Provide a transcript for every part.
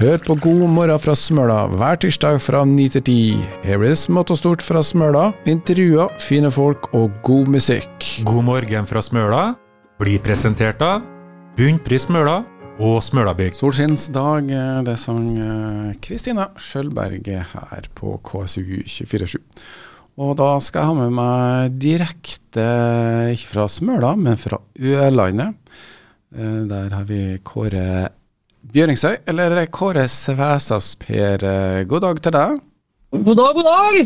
Hør på God morgen fra Smøla hver tirsdag fra 9 til 10. Her blir det smått og stort fra Smøla, intervjuer, fine folk og god musikk. God morgen fra Smøla blir presentert av Bunnpris Smøla og Smølabygg. Solskinnsdag, eh, det sang eh, Kristina Skjølberg her på KSU 247. Og da skal jeg ha med meg direkte, ikke fra Smøla, men fra Ørlandet. Eh, Der har vi Kåre Bjøringsøy, eller Kåre Svæsas Per. Eh, God dag til deg. God dag, god dag!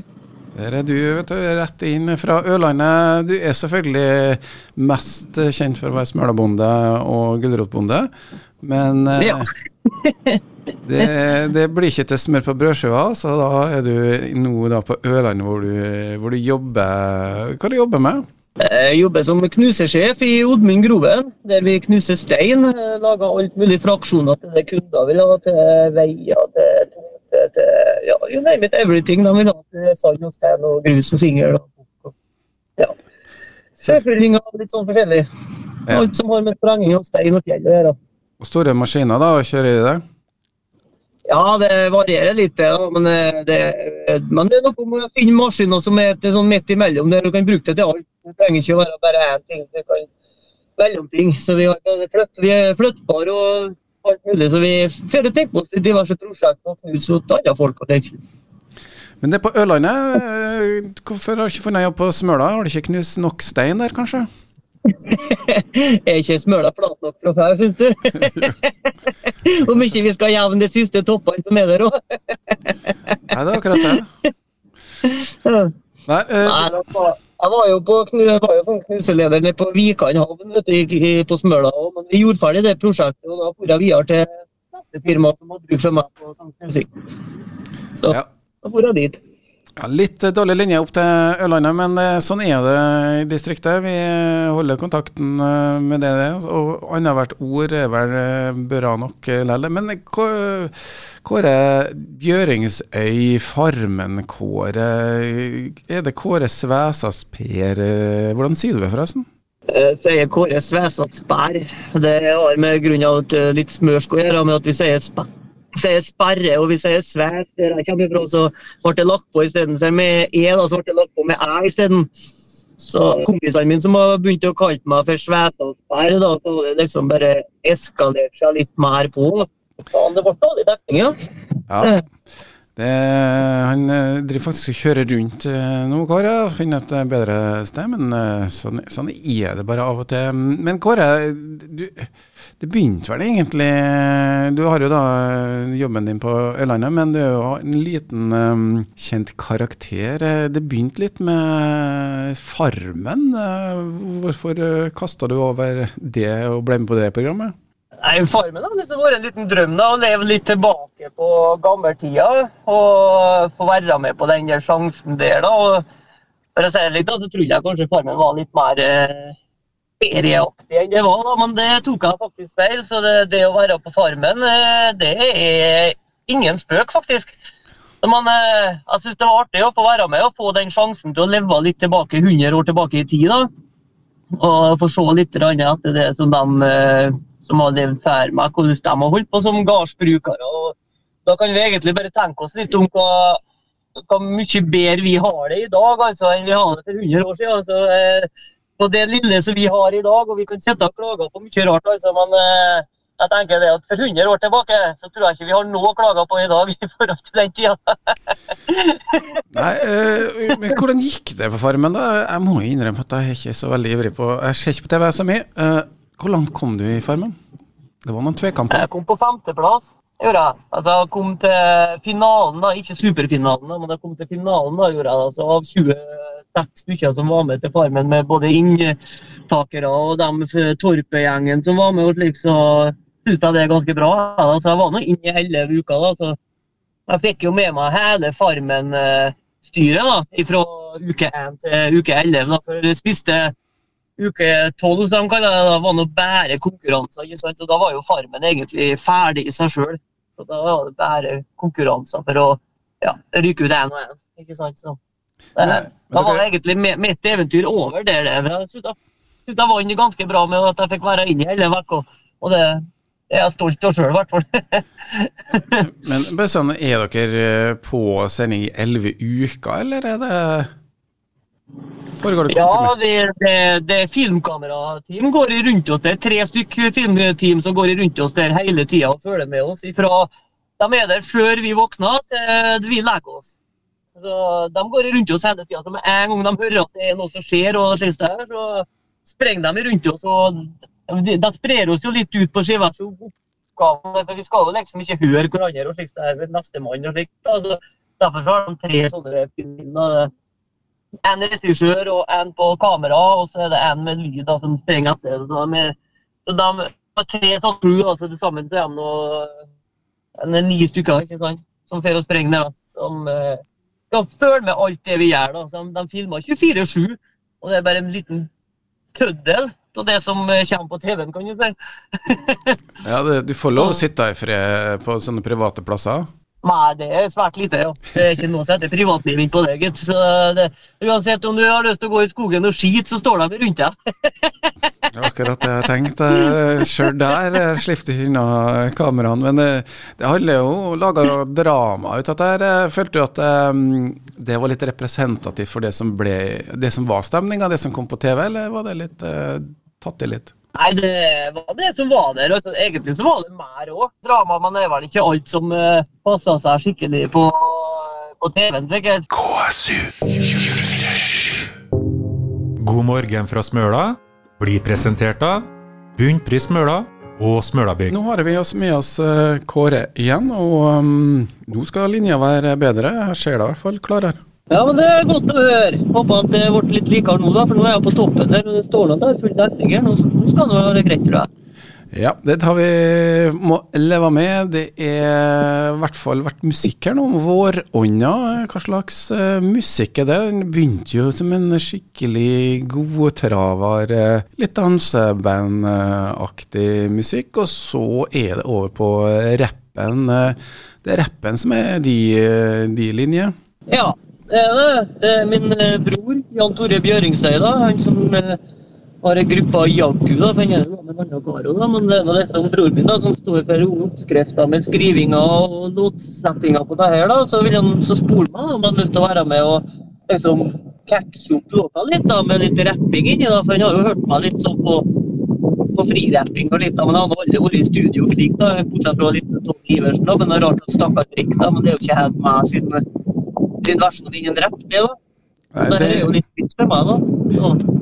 Der er du, vet du, rett inn fra Ørlandet. Du er selvfølgelig mest kjent for å være smølabonde og gulrotbonde, men eh, Ja. det, det blir ikke til smør på brødskiva, så da er du nå da på Ørlandet hvor hvor du jobber Hva du jobber med? Jeg jobber som knusesjef i Odmund Groven, der vi knuser stein. eh, Lager alt mulig fraksjoner til det kunder vil ha, til veier, til til, til ja, you name it, everything de vil ha. Til sand og stein og grus og singel. Ja. Sjøfylling og litt sånn forskjellig. Alt som har med sprenging og stein og fjell å gjøre. Og store maskiner, da, å kjører i det? Ja, det varierer litt, da, men eh, det, men det er noe med å finne maskiner som er sånn midt imellom, der du kan bruke det til alt. Det trenger ikke å være bare én ting. Du kan mellomting. Så vi, har, vi er flyttbare og alt mulig. Så vi får tenke oss diverse prosjekter og knuse mot andre folk. og det. Men det er på Ørlandet. eh, Hvorfor har du ikke funnet jobb på Smøla? Har du ikke knust nok stein der, kanskje? Er ikke smøla flat nok fra før, syns du? Om ikke vi skal jevne de siste toppene som er der òg. Nei, det er akkurat det. Nei, eh, Nei, Jeg var jo, på, jeg var jo som knuseleder nede på Vikan havn vet du, på Smøla. og- Men vi gjorde ferdig det prosjektet, og da for jeg videre til neste firma som hadde bruk for meg på sånn knusing. Så Ja. da for jeg dit. Ja, litt eh, dårlig linje opp til Ørlandet, men eh, sånn er det i distriktet. Vi eh, holder kontakten med det. Og annethvert ord er vel bra nok likevel. Men Kåre Bjøringsøy, Farmen Kåre. Er det Kåre Svæsas Per? Hvordan sier du det, forresten? Jeg sier Kåre Svesat Spær. Det har med grunn av at litt smørsk å gjøre med at vi sier sp sier sperre og vi sier svært Der jeg kommer fra, så ble det lagt på istedenfor med e, da, så ble det lagt på med æ isteden. Så kompisene mine som har begynt å kalle meg for Svete og Sperr, da, så har det liksom bare eskalert seg litt mer på. Faen, det ble dårlig dekning, ja. Ja. Det, han eh, driver faktisk og kjører rundt eh, nå, Kåre, og finner et eh, bedre sted. Men sånn, sånn er det bare av og til. Men Kåre, du, det begynte vel egentlig Du har jo da eh, jobben din på Ørlandet, men du er jo en liten um, kjent karakter. Eh, Det begynte litt med Farmen. Hvorfor kasta du over det og ble med på det programmet? Nei, Farmen har liksom vært en liten drøm da, å leve litt tilbake på gammeltida. Og få være med på den der sjansen der. da, og For å si det litt, da, så trodde jeg kanskje Farmen var litt mer eh, ferieaktig enn det var. da, Men det tok jeg faktisk feil. Så det, det å være på Farmen, eh, det er ingen spøk, faktisk. Men eh, jeg synes det var artig å få være med og få den sjansen til å leve litt tilbake 100 år tilbake i tid. da og få se litt etter det som de eh, som har levd før meg, hvordan de har holdt på som gardsbrukere. Da kan vi egentlig bare tenke oss litt om hva, hva mye bedre vi har det i dag altså, enn vi hadde det for 100 år siden. Altså, på det lille som vi har i dag, og vi kan sitte og klage på mye rart, altså, men eh, jeg tenker det at for 100 år tilbake så tror jeg ikke vi har noe å klage på i dag i forhold til den tida. Nei, eh, men hvordan gikk det på Farmen, da? Jeg må innrømme at jeg er ikke så veldig ivrig på Jeg ser ikke på TV så mye. Uh, hvor langt kom du i Farmen? Det var noen tvekamper. Jeg kom på femteplass. Gjorde jeg. Altså, jeg kom til finalen, da. Ikke superfinalen, da, men jeg kom til finalen. da, gjorde jeg. Altså, av 26 stykker som var med til Farmen, med både inntakere og dem fra Torpet-gjengen som var med, og slik, så syns jeg det er ganske bra. Så jeg var nå inne i hele uka. da, så Jeg fikk jo med meg hele Farmen-styret da, fra uke 1 til uke 11. Da, for det siste uke 12 som kaller det, da, var nå bare konkurranser. ikke sant? Så da var jo Farmen egentlig ferdig i seg sjøl. Da var det bare konkurranser for å ja, ryke ut én og én. Da var egentlig mitt eventyr over der. det. Jeg synes jeg, vant ganske bra med at jeg fikk være inne hele uka. Og det er jeg stolt av sjøl, i hvert fall. Men bare sånn, er dere eh, på sending i elleve uker, eller er det Foregår det Ja, kontinuerlig? det, det, det er filmkamerateam går rundt oss. Det er tre stykker filmteam som går rundt oss der hele tida og følger med oss. Ifra, de er der før vi våkner til vi legger oss. Så De går rundt oss hele tida. Med en gang de hører at det er noe som skjer, og slik der, så sprenger de rundt oss. og De, de sprer oss jo litt ut på skiva. For vi skal jo liksom ikke høre hverandre og slikt der ved nestemann og slikt. da, så Derfor har de tre sånne filmer. En regissør og en på kamera, og så er det en med lyd da, som sprenger etter. Så de, så de tre sånn crew, altså til sammen så er de ni stykker ikke sant? som får å sprenge eh, skal følge med alt det vi gjør. da. Så de, filmer 24-7, og det er bare en liten tøddel av det som eh, kommer på TV-en, kan du si. Ja, det, du får lov å sitte i fred på sånne private plasser? Nei, det er svært lite, ja. Det er ikke noe som heter privatliv på det, gitt. Så det, uansett om du har lyst til å gå i skogen og skite, så står de rundt deg. Det var akkurat det jeg tenkte. Sjøl der eh, slipper du unna kameraene. Men det, det handler jo om å lage drama ut av dette. Følte du at eh, det var litt representativt for det som, ble, det som var stemninga, det som kom på TV, eller var det litt eh, tatt i litt? Nei, det var det som var der. Altså, egentlig så var det mer òg. Drama, men det er vel ikke alt som uh, passa seg skikkelig på, på TV-en, sikkert. KSU. God morgen fra Smøla blir presentert av Bunnpris Smøla og Smølabygg. Nå har vi oss med oss eh, Kåre igjen, og um, nå skal linja være bedre. Her ser det i hvert fall klarere. Ja, men det er godt å høre. Håper at det ble litt likere nå, da. For nå er jeg på toppen der, og det står noe der full dekning her. Nå, nå skal det være greit, tror jeg. Ja, det tar vi må leve med. Det er i hvert fall vært musikk her nå vårånda. Hva slags eh, musikk er det? Den begynte jo som en skikkelig godtraver, uh, litt dansebandaktig musikk, og så er det over på rappen. Eh, det er rappen som er de, eh, de linjer. Ja, det er det. Det er min eh, bror, Jan Tore Bjøringseid. Han som eh, har en gruppe av Jaggu, han er jo med en annen karo, da. Men det er nå dette om broren min, da, som står for oppskrifter med skrivinga og låtsettinga på det her, da. Så vil han så spole meg, om han har lyst til å være med og liksom catche opp låta litt, da, med litt rapping inni, da. For han har jo hørt meg litt sånn på på frirapping og litt, da, men han har aldri vært i studio slik, da, bortsett fra litt Tom Iversen. da, Men det er rart at stakkar drikker, men det er jo ikke helt meg sin, sin versjon innen rapp, det. Nei, det, er jo litt fint for meg, da.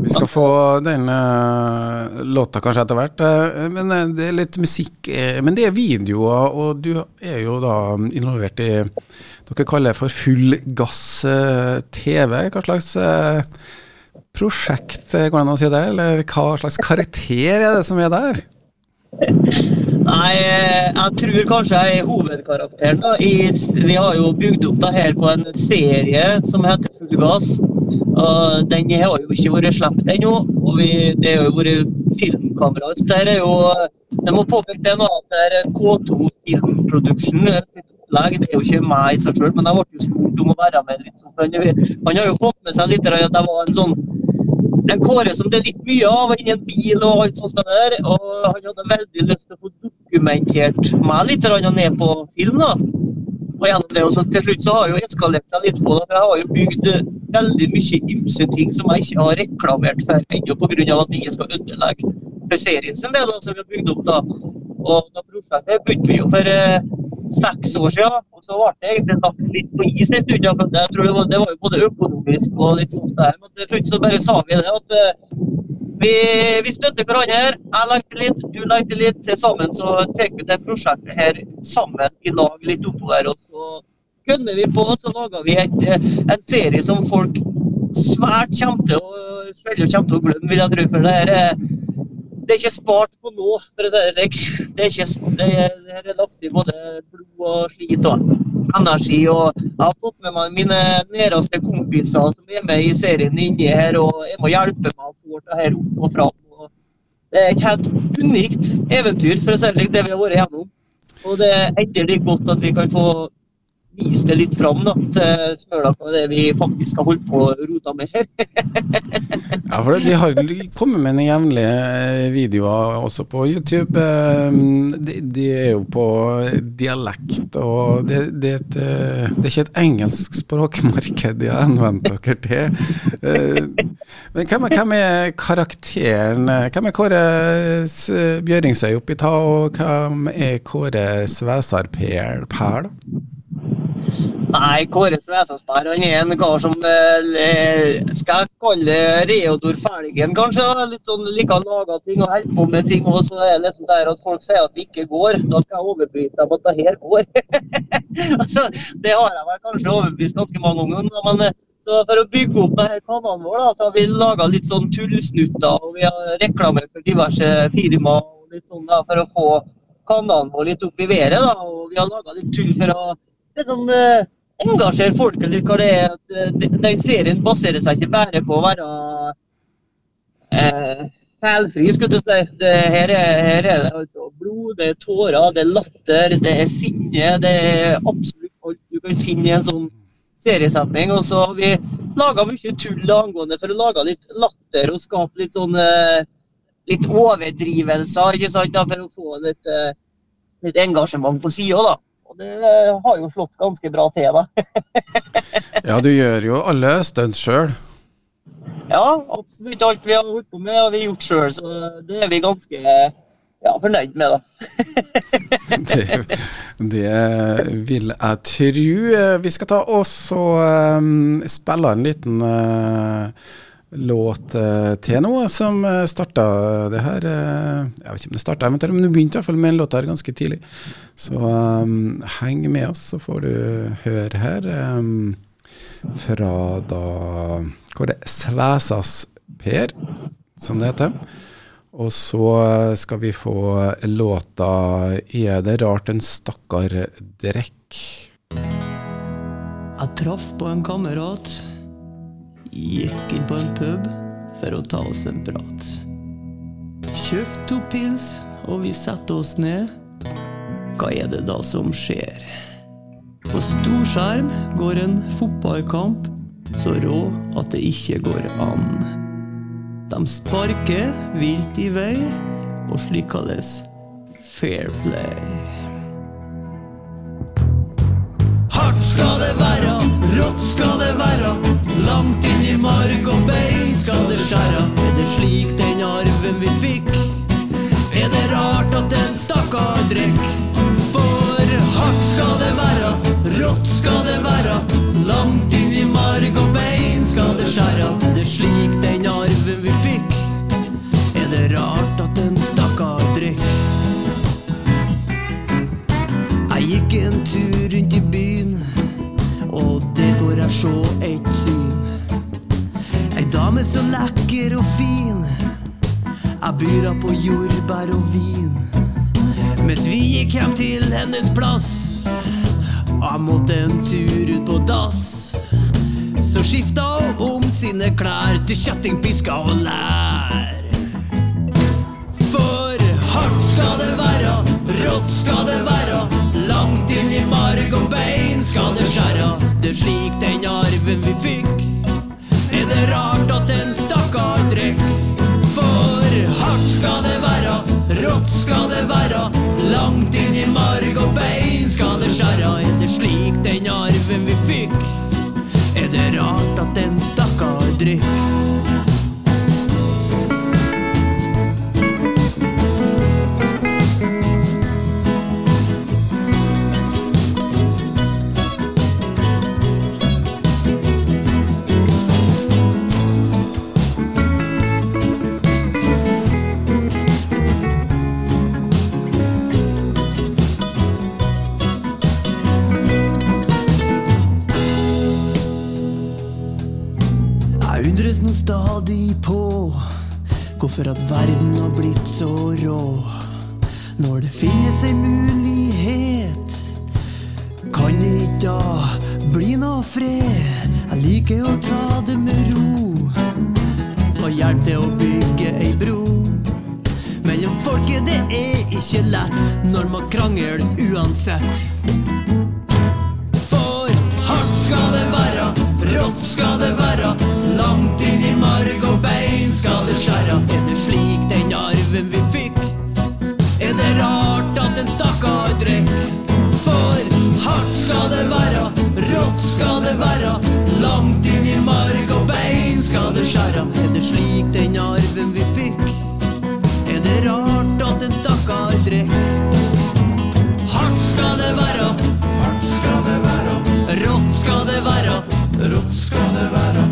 Vi skal få den uh, låta kanskje etter hvert, Uh, men uh, det er litt musikk Men det er videoer, og du er jo da involvert i Dere kaller for full gass TV. Hva slags prosjekt, går det an å si det? Eller hva slags karakter er det som er der? Nei, jeg tror kanskje jeg er hovedkarakteren. da. I, vi har jo bygd opp det her på en serie som heter Full gass. Og den har jo ikke vært sluppet ennå. Og vi, det har jo vært filmkamera. Så det er jo Jeg må påpeke det nå at det er K2 Film Production sitt opplegg. Det er jo ikke meg i seg sjøl, men jeg ble jo spurt om å være med. litt han har jo fått med seg litt at jeg var en sånn en Kåre som det er litt mye av inni en bil og alt sånt der. Og han hadde veldig lyst til å få dokumentert meg litt ned på film. da. Og gjennom det, og så til slutt så har jeg jo eskalert meg litt på det. For jeg har jo bygd veldig mye ymse ting som jeg ikke har reklamert for ennå, pga. at ikke skal ødelegge for serien sin del, som vi har bygd opp. da. Og da prosjektet begynte vi jo for eh, seks år siden, og så ble det egentlig lagt litt på is en stund. Jeg tror det var, det var jo både økonomisk og litt sånn der, men til slutt så bare sa vi det at eh, vi, vi støtter hverandre. Jeg legger litt, du legger litt. Til sammen så tar vi det prosjektet her sammen i lag litt oppover. Og så kødder vi på, så lager vi et, eh, en serie som folk svært kommer til å, kommer til å glemme, vil jeg tro. For det her er, det er ikke spart på nå. for Det, er- det, det, er ikke, det, er, lagt i både blod og slit og energi. og Jeg har fått med meg mine nærmeste kompiser som er med i serien inni her og jeg må hjelpe meg å få det her opp og fram. Og det er et helt unikt eventyr, for å si det det vi har vært gjennom. Og det er endelig godt at vi kan få vise det litt fram da, til Smøla hva det vi faktisk har holdt på å rota med her. Ja, for De har kommet med jevnlige eh, videoer også på YouTube. Eh, De, de er jo på dialekt, og det, det, er eh, det er ikke et engelsk språkmarked de har henvendt dere til. Men hvem hvem er karakteren Hvem er Kåre Bjøringsøy oppi ta, og hvem er Kåre Svesar-Per? Per, da? Nei, Kåre Svesaspær han er en kar som eh, skal jeg kalle Reodor Felgen, kanskje. da. Litt sånn liker å lage ting og holde på med ting. Og så er det liksom der at folk sier at det ikke går. Da skal jeg overbevise dem at det her går. altså, det har jeg vel kanskje overbevist ganske mange ganger. Men eh, så for å bygge opp denne kanalen vår, da, så har vi laga litt sånn tullsnutter. Og vi har reklamert for diverse firmaer og litt sånn da, for å få kanalen vår litt opp i været. da, Og vi har laga litt tull for å liksom, eh, engasjere folket litt. hva det er. at eh, Den serien baserer seg ikke bare på å være eh, feilfri, skulle du si. Det, her, er, her er det altså blod, det er tårer, det er latter, det er sinne. Det er absolutt alt du kan finne i en sånn seriesetning. Og så har vi laga mye tull angående for å lage litt latter og skape litt sånn eh, litt overdrivelser, ikke sant, da, for å få litt, eh, litt engasjement på sida, da. Og det eh, har jo slått ganske bra til, da. Ja, du gjør jo alle stunts sjøl. Ja, absolutt alt vi har holdt på med, har vi gjort sjøl, så det er vi ganske ja, fornøyd med, da. Det, det vil jeg tru. Vi skal ta oss og um, spille en liten eh, låt eh, til nå, som uh, starta det her eh, Jeg vet ikke om det starta eventuelt, men du begynte i hvert fall med en låt her ganske tidlig. Så um, heng med oss, så får du høre her. Um, fra da Hvor det? Svesas Per, som det heter. Og så skal vi få låta 'Er det rart en stakkar drekk'. Jeg traff på en kamerat. Gikk inn på en pub for å ta oss en prat. Kjøpte to pils, og vi satte oss ned. Hva er det da som skjer? På storskjerm går en fotballkamp så rå at det ikke går an. De sparker vilt i vei, og slik kalles fair play. Hardt skal det være, rått skal det være. Langt inn i mark og bein skal det skjære. Er det slik den arven vi fikk? Er det rart at en stakkar drikk? For hardt skal det være, rått skal det være. Langt inn dame lekker og fin. Jeg byr på jordbær og vin. Mens vi gikk hjem til hennes plass, og jeg måtte en tur ut på dass. Så skifta hun om sine klær til kjetting, piska og lær. For hardt skal det være, rått skal det være. Langt inn i marg og bein skal det skjære. Det er slik den arven vi fikk. Stadig på hvorfor at verden har blitt så rå. Når det finnes ei mulighet, kan det ikke da bli noe fred? Jeg liker å ta det med ro og hjelpe til å bygge ei bro. Mellom folket, det er ikke lett når man krangler uansett. For hardt skal det være, rått skal det være. Langt inn i marg og bein skal det skjære. Er det slik den arven vi fikk? Er det rart at en stakkar drekk? For hardt skal det være, rått skal det være. Langt inn i marg og bein skal det skjære. Det være.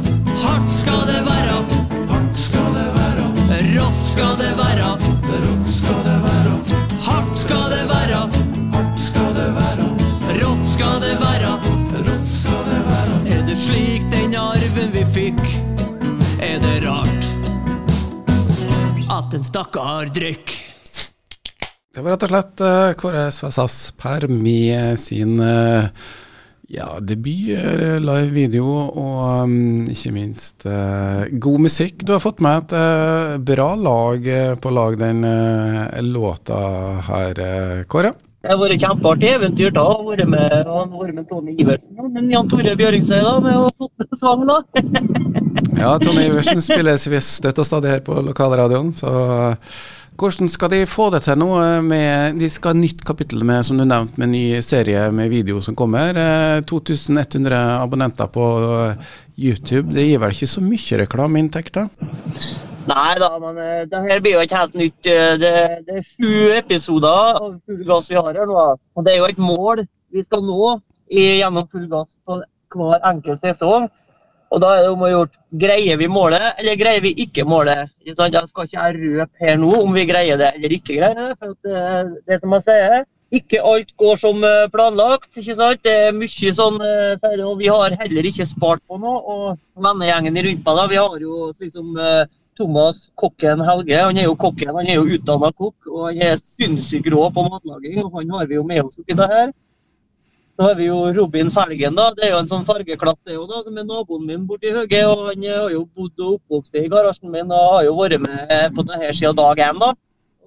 Hardt skal det være, hardt skal det være. Rått skal det være, rått skal det være. Hardt skal det være, hardt skal det være. Rått skal det være, rått skal det være. Er det slik den arven vi fikk? Er det rart at en stakkar drikker? Det var rett og slett uh, Kåre Svassas Per med sin eh, ja, debut, eh, live video og um, ikke minst uh, god musikk. Du har fått med et uh, bra lag uh, på lag den låta her, Kåre. Det har vært kjempeartig eventyr da. å være med, vært med Tone Iversen og men Jan Tore Bjøringsøy da, med å få med sang. da. Ja, Tone Iversen spilles visst støtt og stadig her på lokalradioen, så hvordan skal de få det til nå? eh, de skal ha nytt kapittel med, som du nevnte, med ny serie med video som kommer. Eh, 2100 abonnenter på eh, YouTube. Det gir vel ikke så mye reklameinntekter? Nei da, men eh, det her blir jo ikke helt nytt. eh, Det, det er sju episoder av Full gass vi har her nå. Og det er jo et mål vi skal nå gjennom Full gass på hver enkelt sesong. Og da er det om å gjøre greier vi målet, eller greier vi ikke målet. Jeg skal ikke jeg røpe her nå om vi greier det eller ikke greier det. For at det, som jeg sier, ikke alt går som eh, planlagt. ikke sant? Det er mye sånn, eh, og vi har heller ikke spart på noe. Og vennegjengen rundt meg, da, vi har jo liksom eh, Thomas Kokken Helge. Han er jo kokken, han er jo utdanna kokk, og han er sinnssykt rå på matlaging. og Han har vi jo med oss oppi det her. Så har vi jo Robin Felgen, da. Det er jo en sånn fargeklatt, det òg, da, som er naboen min borti Høge. Og han eh, har jo bodd og oppvokst i garasjen min og har jo vært med på det her siden dag én, da.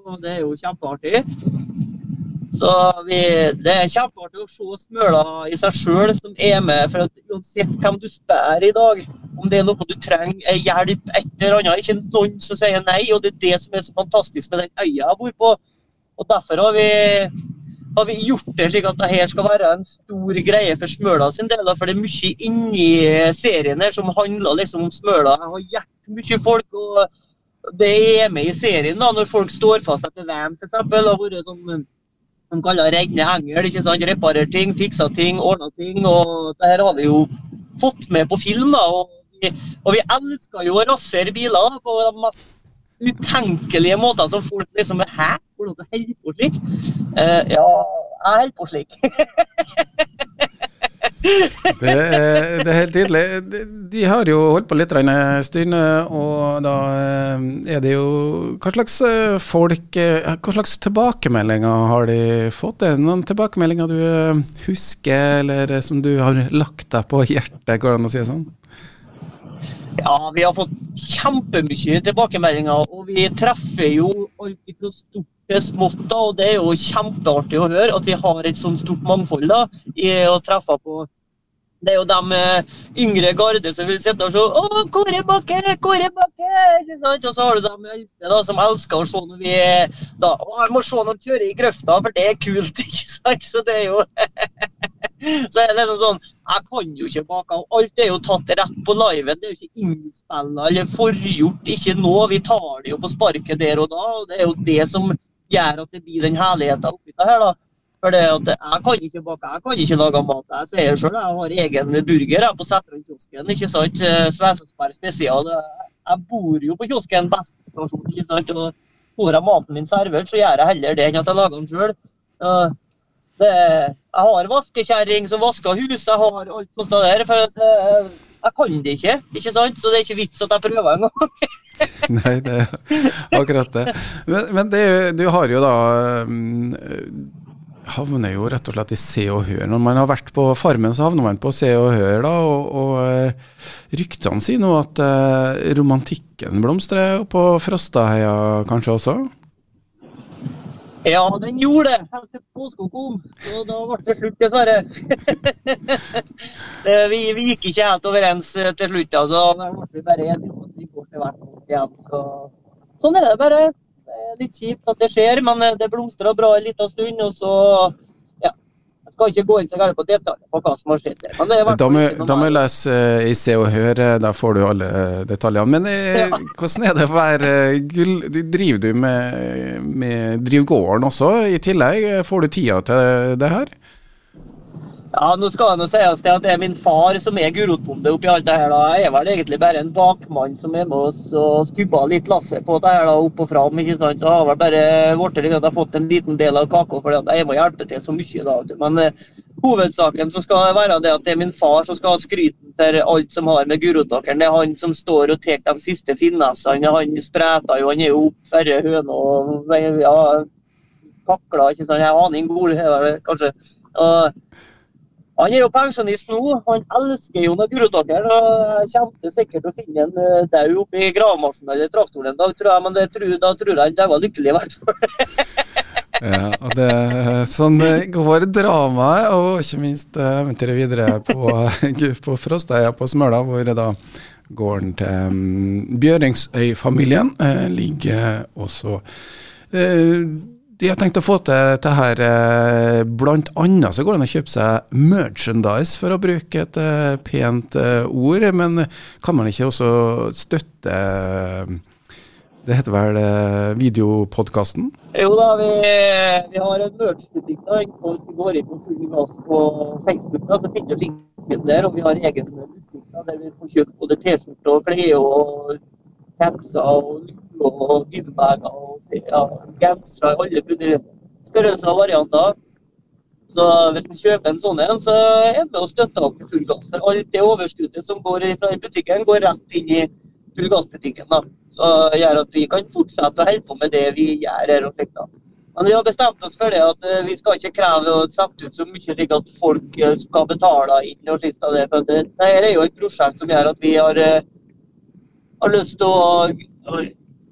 Og det er jo kjempeartig. Så vi, det er kjempeartig å se Smøla i seg sjøl som er med. For at uansett hvem du spør i dag, om det er noe du trenger, hjelp, et eller annet, ikke noen som sier nei. Og det er det som er så fantastisk med den øya jeg bor på. Og derfor har vi, har vi gjort det slik at dette skal være en stor greie for Smøla sin del. For det er mye inni serien her som handler liksom om Smøla. Jeg har hjulpet mye folk. og det er med i serien da, når folk står fast etter VM, f.eks. Har vært som de kaller regne engel. ikke sant? reparer ting, fikser ting, ordner ting. og Det her har vi jo fått med på film. da, Og vi, og vi elsker jo å rasere biler da, på de mest utenkelige måter som folk liksom Hæ? Får du holder på slik? Uh, ja, jeg holder på slik. Det er, det er helt tydelig. De, de har jo holdt på litt en stund, og da eh, er det jo Hva slags eh, folk eh, Hva slags tilbakemeldinger har de fått? Er det noen tilbakemeldinger du eh, husker, eller som du har lagt deg på hjertet, går det an å si det sånn? Ja, vi har fått kjempemye tilbakemeldinger, og vi treffer jo alt fra stort smått. da, og Det er jo kjempeartig å høre at vi har et sånt stort mangfold da, i å treffe på. Det er jo de eh, yngre garde som vil sitte og se 'Å, Kåre Bakke! Kåre Bakke!' ikke sant? Og så har du de eldste da, som elsker å se når vi da, 'Å, jeg må se når kjører i grøfta, for det er kult'. ikke sant? Så det er jo Så er det liksom sånn Jeg kan jo ikke bake. Alt er jo tatt rett på liven. Det er jo ikke innspilla eller forgjort. Ikke nå. Vi tar det jo på sparket der og da. og Det er jo det som gjør at det blir den herligheten oppi det her. da. For det at Jeg kan ikke bake, jeg kan ikke lage mat. Jeg sier sjøl jeg har egen burger jeg på Sætran-kiosken. ikke sant? Svesensberg spesial. Jeg bor jo på kiosken bestestasjon, ikke sant? Og Får jeg maten min servert, så gjør jeg heller det enn at jeg lager den sjøl. Jeg har vaskekjerring som vasker hus, jeg har alt sånt der. For at, eh, jeg kan det ikke, ikke sant? så det er ikke vits at jeg prøver engang. Nei, det er akkurat det. Men, men det, du har jo da mm, Havner jo rett og slett i Se og Hør. Når man har vært på Farmen, så havner man på Se og Hør, da. Og, og eh, ryktene sier nå at eh, romantikken blomstrer på Frostaheia kanskje også? Ja, den gjorde det. Helt til påska kom. Og da ble det slutt, dessverre. Vi, vi gikk ikke helt overens eh, til slutt. altså. Da ble vi bare enige om at vi går til hvert vårt igjen. Så, sånn er det bare. Det er litt kjipt at det skjer, men eh, det blomstrer bra en liten stund. Og så skal ikke gå inn så gærent på detaljer på hva som har skjedd. der, Da må, da må jeg lese uh, i Se og Hør, der da får du alle eh, detaljene. Men uh, Ja. hvordan er det å være eh, gull... Du driver du med, med driver gården også i tillegg? Får du tida til det her? Ja, nå skal det nå sies til at det er min far som er gulrotbonde oppi alt det her. da. Jeg er vel egentlig bare en bakmann som er med oss og skubba litt lasset på det her da, opp og fram. ikke sant? Så har vel bare blitt til at jeg har fått en liten del av kaka at jeg må hjelpe til så mye. da. Men eh, hovedsaken så skal det være det at det er min far som skal ha skryten for alt som har med gulrotåkeren. Det er han som står og tar de siste finessene. Han spreter jo, han er jo opp færre høner og ja, kakler. ikke sant? Jeg aner ikke hvor kanskje. Og han er jo pensjonist nå. Han elsker jo gulrotåkeren. og Jeg kommer til sikkert å finne en eh, død oppi gravemaskinen eller traktoren en dag, tror jeg. Men tror, da tror jeg han var lykkelig, i hvert fall. Ja, og det, sånn eh, går dramaet, og ikke minst eh, eventyret videre på, på Frosteia på Smøla, hvor da gården til um, Bjøringsøy-familien eh, ligger også. De har tenkt å få til det her eh, Blant annet så går det an å kjøpe seg merchandise, for å bruke et eh, pent eh, ord. Men kan man ikke også støtte Det heter vel videopodkasten? Jo da, vi, vi har en merch-butikk hvis du går inn på Full Gass på Facebook, da, så finner du linken der. Og vi har egen butikk der vi får kjøpt både T-skjorte og klær og capser og og gymbager og ja, gensere alle mulige størrelser og varianter. Så hvis man kjøper en sånn en, så er det med å støtte opp i full gass. For alt det overskuddet som går fra butikken, går rett inn i full gass-butikken. da. Så gjør at vi kan fortsette å holde på med det vi gjør her. og slikt da. Men vi har bestemt oss for det at eh, vi skal ikke kreve å sette ut så mye slik at folk eh, skal betale inn. og slikt av det. For det, er jo et prosjekt som gjør at vi har, eh, har lyst til å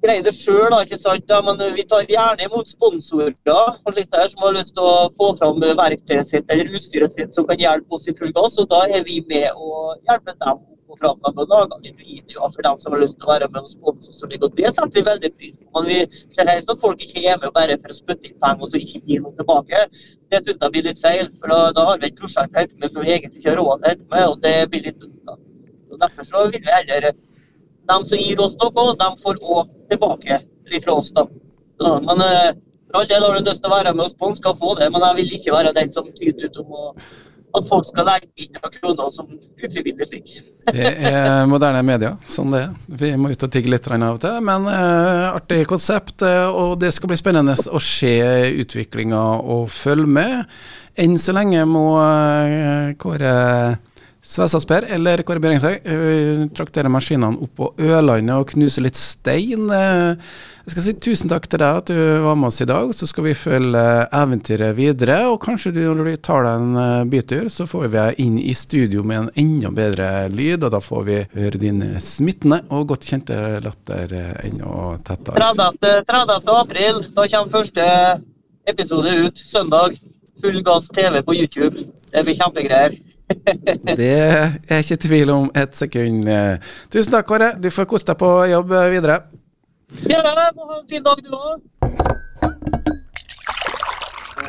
greie det sjøl, ikke sant. Ja, men vi tar gjerne imot sponsorer og slikt der, som har lyst til å få fram verktøyet sitt eller utstyret sitt som kan hjelpe oss i full gass. Og da er vi med å hjelpe dem opp og fram De å lage litt videoer for dem som har lyst til å være med og sponse. oss, og Det setter vi veldig pris på. Men vi ser helst at folk ikke er med bare for å spytte inn penger og så ikke gir noe tilbake. Det synes jeg blir litt feil, for da, da har vi et prosjekt med som vi egentlig ikke har råd til å med, og det blir litt dumt. Derfor så vil vi heller de som gir oss noe, de får òg tilbake fra oss. da. Ja, men eh, for all del har du lyst til å være med oss på, skal få det, men jeg vil ikke være den som tyder ut om å, at folk skal legge inn kroner som ufrivillig slik. Det er moderne media, sånn det er. Vi må ut og tigge litt av og til. Men eh, artig konsept, eh, og det skal bli spennende å se utviklinga og følge med. Enn så lenge må eh, Kåre Svesasper eller Kåre Bjørningsøy trakterer maskinene opp på Ørlandet og knuser litt stein. Eh, Jeg skal si tusen takk til deg at du var med oss i dag. Så skal vi følge eventyret videre. Og kanskje du, når du tar deg en eh, bytur, så får vi deg inn i studio med en enda bedre lyd. Og da får vi høre din smittende og godt kjente latter eh, enda tettere. 30. 30. april, da kommer første episode ut. Søndag. Full gass TV på YouTube. Det blir kjempegreier. Det er ikke tvil om et sekund. Tusen takk, Kåre. Du får kose deg på jobb videre. Skal dere må ha en fin dag, du òg.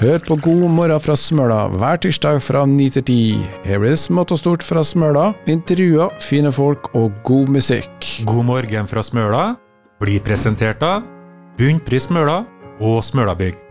Hør på God morgen fra Smøla hver tirsdag fra 9 til 10. Her blir det smått og stort fra Smøla, intervjuer, fine folk og god musikk. God morgen fra Smøla blir presentert av Bunnpris Smøla og Smølabygg.